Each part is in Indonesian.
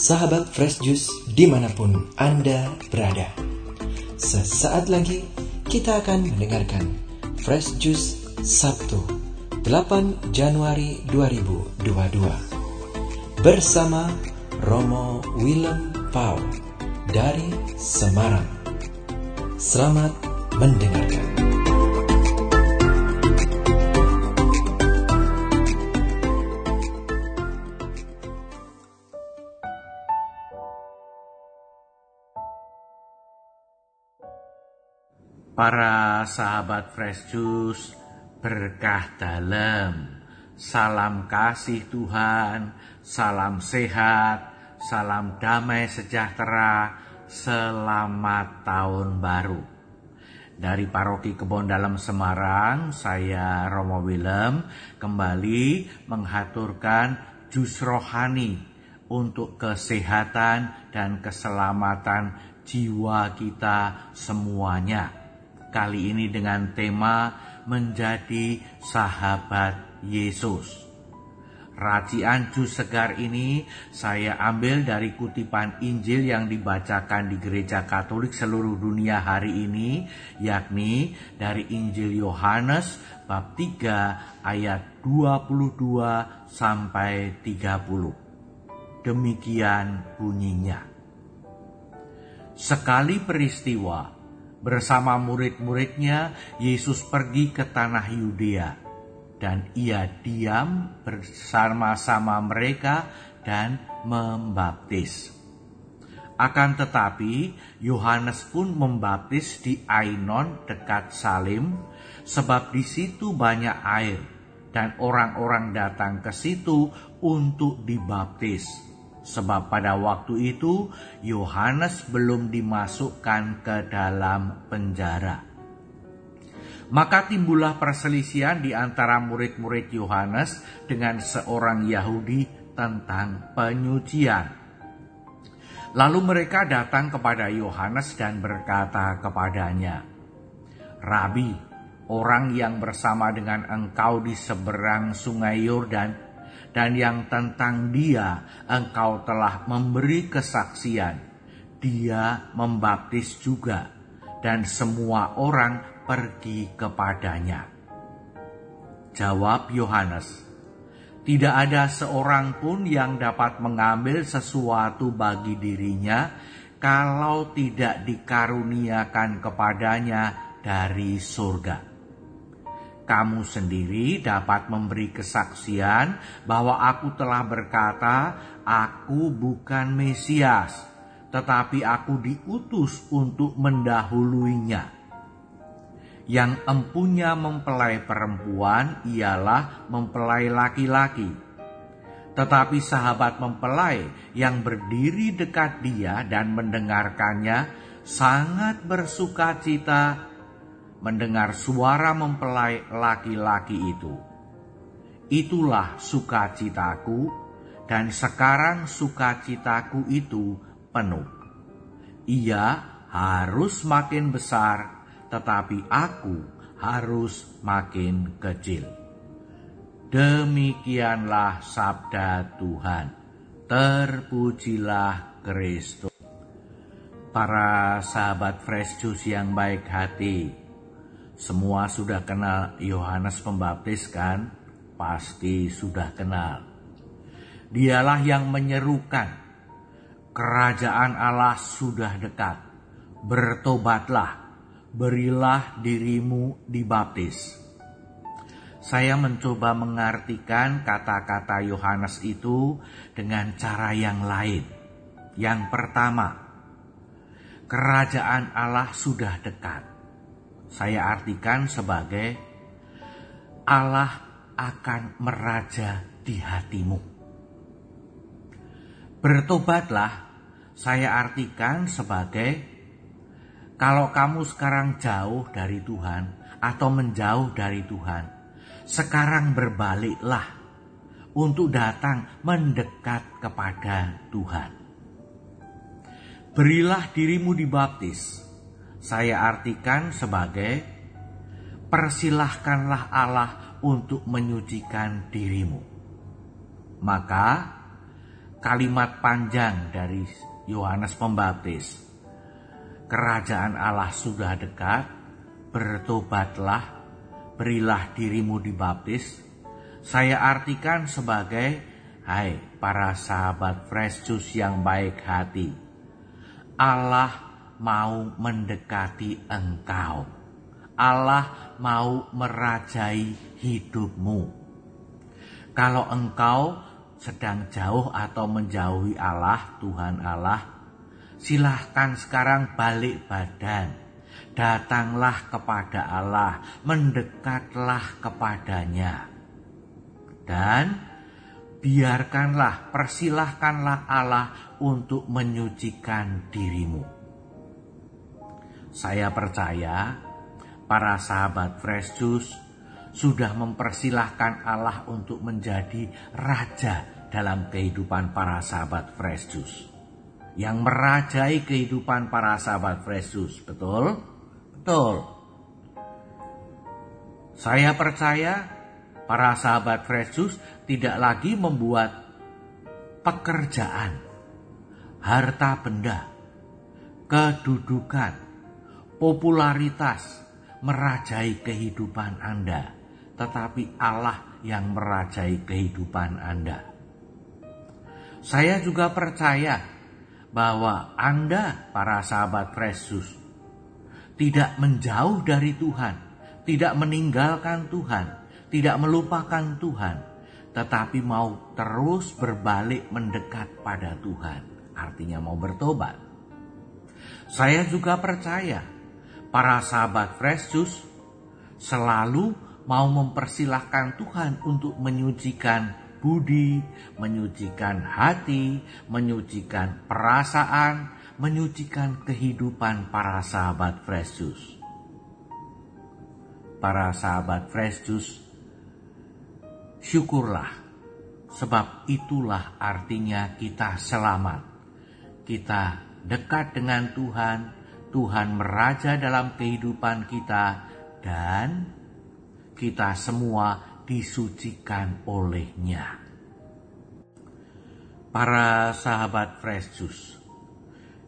sahabat Fresh Juice di mana pun Anda berada. Sesaat lagi kita akan mendengarkan Fresh Juice Sabtu 8 Januari 2022 bersama Romo Willem Pau dari Semarang. Selamat mendengarkan. Para sahabat Fresh Juice, berkah dalam, salam kasih Tuhan, salam sehat, salam damai sejahtera, selamat tahun baru. Dari Paroki Kebon Dalam Semarang, saya Romo Willem kembali menghaturkan jus rohani untuk kesehatan dan keselamatan jiwa kita semuanya kali ini dengan tema menjadi sahabat Yesus. Racian jus segar ini saya ambil dari kutipan Injil yang dibacakan di gereja Katolik seluruh dunia hari ini, yakni dari Injil Yohanes bab 3 ayat 22 sampai 30. Demikian bunyinya. Sekali peristiwa, Bersama murid-muridnya, Yesus pergi ke tanah Yudea, dan ia diam bersama-sama mereka dan membaptis. Akan tetapi, Yohanes pun membaptis di Ainon dekat Salim, sebab di situ banyak air, dan orang-orang datang ke situ untuk dibaptis sebab pada waktu itu Yohanes belum dimasukkan ke dalam penjara. Maka timbullah perselisihan di antara murid-murid Yohanes dengan seorang Yahudi tentang penyucian. Lalu mereka datang kepada Yohanes dan berkata kepadanya, "Rabi, orang yang bersama dengan engkau di seberang sungai Yordan dan yang tentang dia engkau telah memberi kesaksian. Dia membaptis juga, dan semua orang pergi kepadanya. Jawab Yohanes, "Tidak ada seorang pun yang dapat mengambil sesuatu bagi dirinya kalau tidak dikaruniakan kepadanya dari surga." Kamu sendiri dapat memberi kesaksian bahwa aku telah berkata, "Aku bukan Mesias, tetapi aku diutus untuk mendahuluinya." Yang empunya mempelai perempuan ialah mempelai laki-laki. Tetapi sahabat mempelai yang berdiri dekat dia dan mendengarkannya sangat bersuka cita mendengar suara mempelai laki-laki itu. Itulah sukacitaku, dan sekarang sukacitaku itu penuh. Ia harus makin besar, tetapi aku harus makin kecil. Demikianlah sabda Tuhan. Terpujilah Kristus. Para sahabat fresh juice yang baik hati, semua sudah kenal Yohanes Pembaptis kan? Pasti sudah kenal. Dialah yang menyerukan, kerajaan Allah sudah dekat. Bertobatlah, berilah dirimu dibaptis. Saya mencoba mengartikan kata-kata Yohanes itu dengan cara yang lain. Yang pertama, kerajaan Allah sudah dekat saya artikan sebagai Allah akan meraja di hatimu. Bertobatlah, saya artikan sebagai kalau kamu sekarang jauh dari Tuhan atau menjauh dari Tuhan, sekarang berbaliklah untuk datang mendekat kepada Tuhan. Berilah dirimu dibaptis saya artikan sebagai persilahkanlah Allah untuk menyucikan dirimu. Maka kalimat panjang dari Yohanes Pembaptis. Kerajaan Allah sudah dekat, bertobatlah, berilah dirimu dibaptis. Saya artikan sebagai, hai para sahabat fresh juice yang baik hati. Allah mau mendekati engkau. Allah mau merajai hidupmu. Kalau engkau sedang jauh atau menjauhi Allah, Tuhan Allah, silahkan sekarang balik badan. Datanglah kepada Allah, mendekatlah kepadanya. Dan biarkanlah, persilahkanlah Allah untuk menyucikan dirimu. Saya percaya para sahabat Fresh Juice sudah mempersilahkan Allah untuk menjadi raja dalam kehidupan para sahabat Fresh Juice. Yang merajai kehidupan para sahabat Fresh Juice, betul? Betul. Saya percaya para sahabat Fresh Juice tidak lagi membuat pekerjaan, harta benda, kedudukan, popularitas merajai kehidupan Anda tetapi Allah yang merajai kehidupan Anda. Saya juga percaya bahwa Anda, para sahabat Yesus, tidak menjauh dari Tuhan, tidak meninggalkan Tuhan, tidak melupakan Tuhan, tetapi mau terus berbalik mendekat pada Tuhan, artinya mau bertobat. Saya juga percaya para sahabat Yesus selalu mau mempersilahkan Tuhan untuk menyucikan budi, menyucikan hati, menyucikan perasaan, menyucikan kehidupan para sahabat Fresh Juice. Para sahabat Fresh Juice, syukurlah sebab itulah artinya kita selamat. Kita dekat dengan Tuhan, Tuhan meraja dalam kehidupan kita dan kita semua disucikan olehnya. Para sahabat Fresh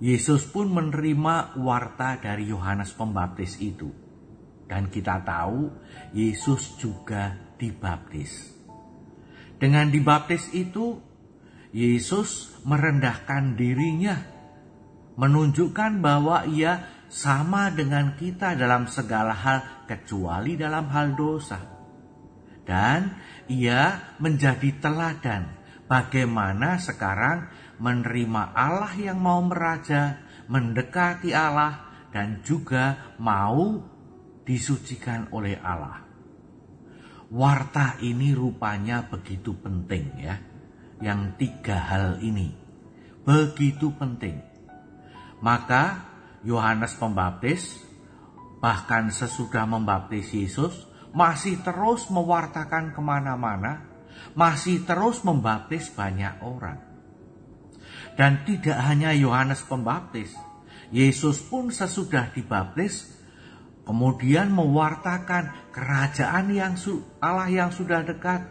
Yesus pun menerima warta dari Yohanes Pembaptis itu. Dan kita tahu Yesus juga dibaptis. Dengan dibaptis itu, Yesus merendahkan dirinya, menunjukkan bahwa ia sama dengan kita dalam segala hal kecuali dalam hal dosa. Dan ia menjadi teladan bagaimana sekarang menerima Allah yang mau meraja, mendekati Allah dan juga mau disucikan oleh Allah. Warta ini rupanya begitu penting ya. Yang tiga hal ini begitu penting. Maka Yohanes Pembaptis, bahkan sesudah membaptis Yesus, masih terus mewartakan ke mana-mana, masih terus membaptis banyak orang. Dan tidak hanya Yohanes Pembaptis, Yesus pun sesudah dibaptis, kemudian mewartakan kerajaan yang Allah yang sudah dekat,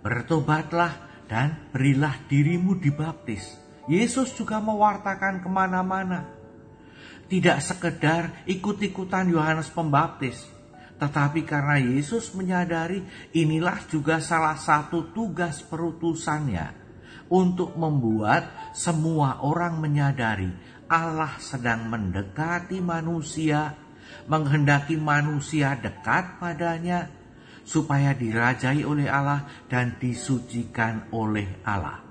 bertobatlah dan berilah dirimu dibaptis. Yesus juga mewartakan ke mana-mana tidak sekedar ikut-ikutan Yohanes Pembaptis, tetapi karena Yesus menyadari inilah juga salah satu tugas perutusannya untuk membuat semua orang menyadari Allah sedang mendekati manusia, menghendaki manusia dekat padanya, supaya dirajai oleh Allah dan disucikan oleh Allah.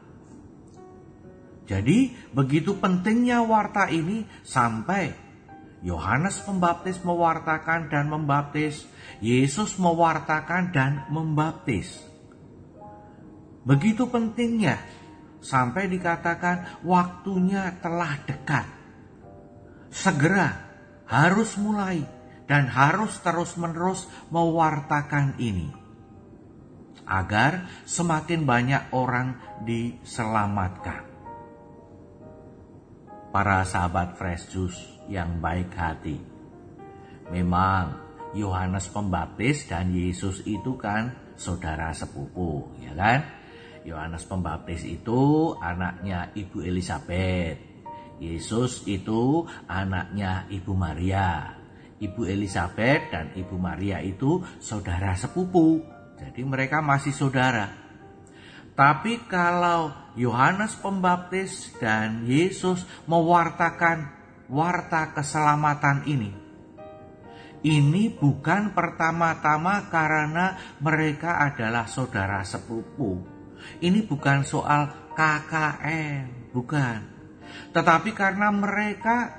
Jadi begitu pentingnya warta ini sampai Yohanes Pembaptis mewartakan dan membaptis, Yesus mewartakan dan membaptis. Begitu pentingnya sampai dikatakan waktunya telah dekat. Segera harus mulai dan harus terus-menerus mewartakan ini agar semakin banyak orang diselamatkan para sahabat fresh juice yang baik hati. Memang Yohanes Pembaptis dan Yesus itu kan saudara sepupu, ya kan? Yohanes Pembaptis itu anaknya Ibu Elizabeth. Yesus itu anaknya Ibu Maria. Ibu Elizabeth dan Ibu Maria itu saudara sepupu. Jadi mereka masih saudara. Tapi kalau Yohanes Pembaptis dan Yesus mewartakan warta keselamatan ini, ini bukan pertama-tama karena mereka adalah saudara sepupu. Ini bukan soal KKN, bukan. Tetapi karena mereka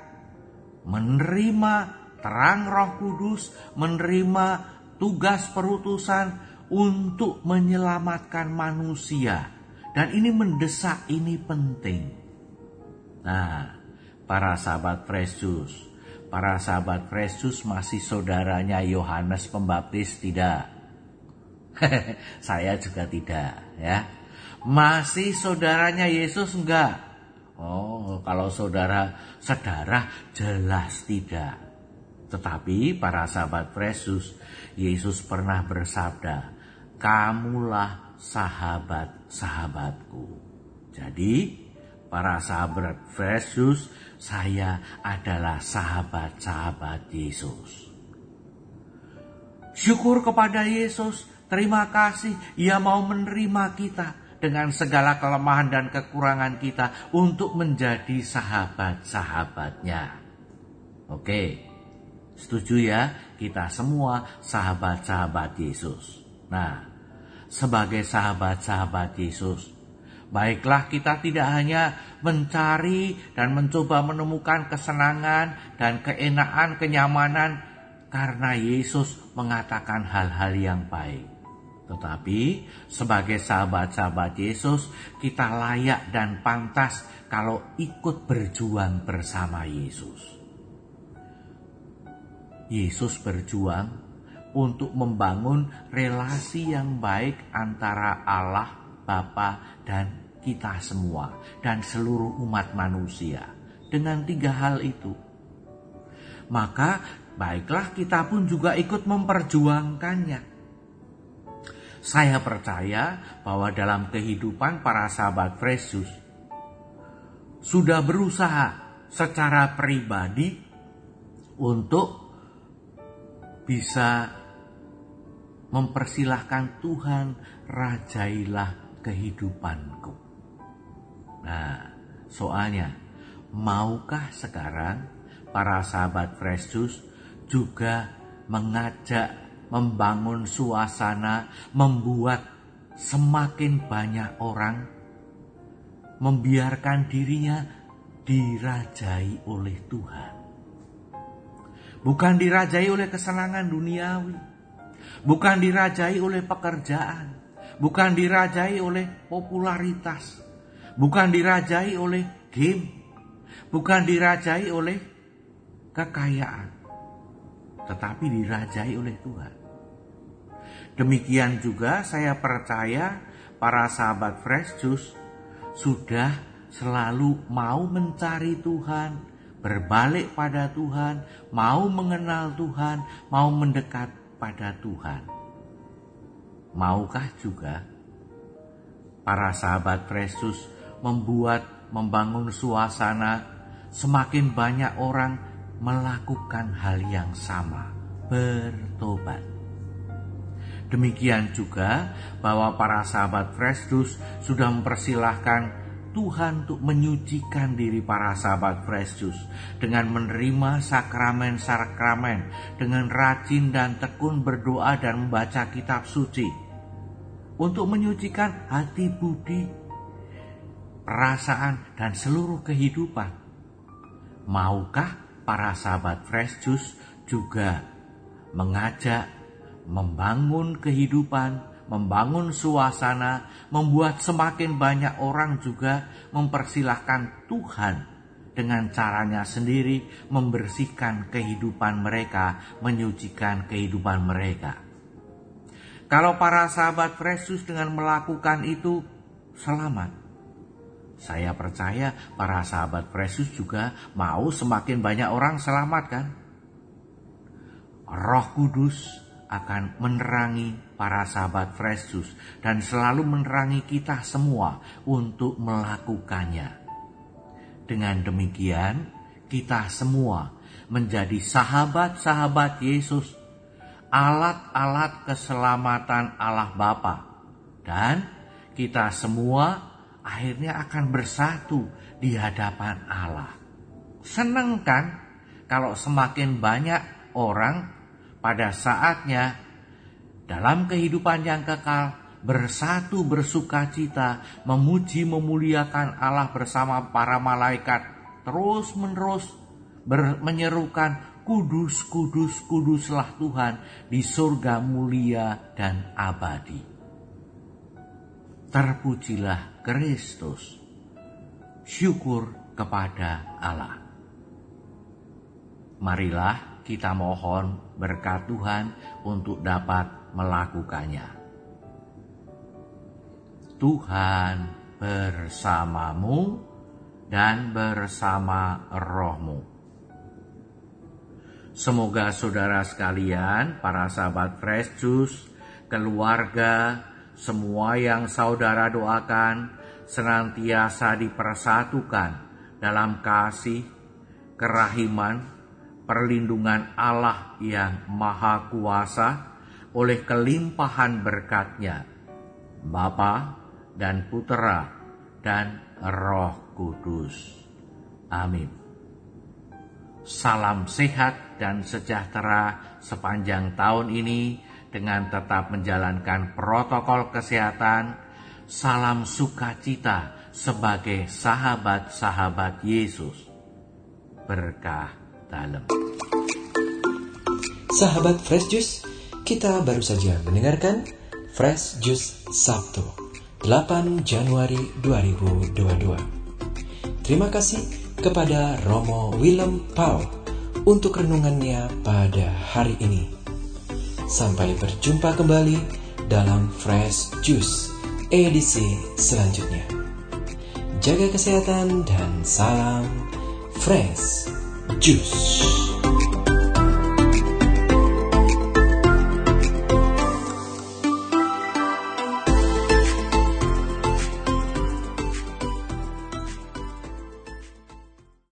menerima terang Roh Kudus, menerima tugas perutusan untuk menyelamatkan manusia. Dan ini mendesak, ini penting. Nah, para sahabat Fresh Para sahabat Yesus masih saudaranya Yohanes Pembaptis tidak? Saya juga tidak ya. Masih saudaranya Yesus enggak? Oh, kalau saudara saudara jelas tidak. Tetapi para sahabat Yesus, Yesus pernah bersabda, "Kamulah sahabat-sahabatku." Jadi, para sahabat Yesus saya adalah sahabat-sahabat Yesus. Syukur kepada Yesus, terima kasih ia mau menerima kita dengan segala kelemahan dan kekurangan kita untuk menjadi sahabat-sahabatnya. Oke, setuju ya kita semua sahabat-sahabat Yesus. Nah, sebagai sahabat-sahabat Yesus, Baiklah kita tidak hanya mencari dan mencoba menemukan kesenangan dan keenaan, kenyamanan karena Yesus mengatakan hal-hal yang baik. Tetapi sebagai sahabat-sahabat Yesus kita layak dan pantas kalau ikut berjuang bersama Yesus. Yesus berjuang untuk membangun relasi yang baik antara Allah Bapa dan kita semua dan seluruh umat manusia dengan tiga hal itu. Maka baiklah kita pun juga ikut memperjuangkannya. Saya percaya bahwa dalam kehidupan para sahabat Yesus sudah berusaha secara pribadi untuk bisa mempersilahkan Tuhan rajailah kehidupanku. Nah, soalnya, maukah sekarang para sahabat Yesus juga mengajak membangun suasana, membuat semakin banyak orang membiarkan dirinya dirajai oleh Tuhan. Bukan dirajai oleh kesenangan duniawi, bukan dirajai oleh pekerjaan, bukan dirajai oleh popularitas, bukan dirajai oleh game, bukan dirajai oleh kekayaan, tetapi dirajai oleh Tuhan. Demikian juga saya percaya para sahabat Fresh Juice sudah selalu mau mencari Tuhan, berbalik pada Tuhan, mau mengenal Tuhan, mau mendekat pada Tuhan. Maukah juga para sahabat Yesus membuat membangun suasana semakin banyak orang melakukan hal yang sama, bertobat. Demikian juga bahwa para sahabat Kristus sudah mempersilahkan Tuhan untuk menyucikan diri para sahabat Kristus dengan menerima sakramen-sakramen, dengan rajin dan tekun berdoa dan membaca kitab suci untuk menyucikan hati budi perasaan, dan seluruh kehidupan. Maukah para sahabat Fresh Juice juga mengajak, membangun kehidupan, membangun suasana, membuat semakin banyak orang juga mempersilahkan Tuhan dengan caranya sendiri membersihkan kehidupan mereka, menyucikan kehidupan mereka. Kalau para sahabat Yesus dengan melakukan itu selamat. Saya percaya para sahabat Yesus juga mau semakin banyak orang selamat kan? Roh Kudus akan menerangi para sahabat Fresh dan selalu menerangi kita semua untuk melakukannya. Dengan demikian, kita semua menjadi sahabat-sahabat Yesus, alat-alat keselamatan Allah Bapa, dan kita semua akhirnya akan bersatu di hadapan Allah. Seneng kan kalau semakin banyak orang pada saatnya dalam kehidupan yang kekal bersatu bersuka cita memuji memuliakan Allah bersama para malaikat terus menerus menyerukan kudus kudus kuduslah Tuhan di surga mulia dan abadi. Terpujilah Kristus. Syukur kepada Allah. Marilah kita mohon berkat Tuhan untuk dapat melakukannya. Tuhan bersamamu dan bersama rohmu. Semoga saudara sekalian, para sahabat Fresh Juice, keluarga, semua yang saudara doakan senantiasa dipersatukan dalam kasih, kerahiman, perlindungan Allah yang Maha Kuasa oleh kelimpahan berkatnya, Bapa dan Putera dan Roh Kudus. Amin. Salam sehat dan sejahtera sepanjang tahun ini dengan tetap menjalankan protokol kesehatan. Salam sukacita sebagai sahabat-sahabat Yesus. Berkah dalam. Sahabat Fresh Juice, kita baru saja mendengarkan Fresh Juice Sabtu, 8 Januari 2022. Terima kasih kepada Romo Willem Pau untuk renungannya pada hari ini. Sampai berjumpa kembali dalam Fresh Juice edisi selanjutnya. Jaga kesehatan dan salam fresh juice.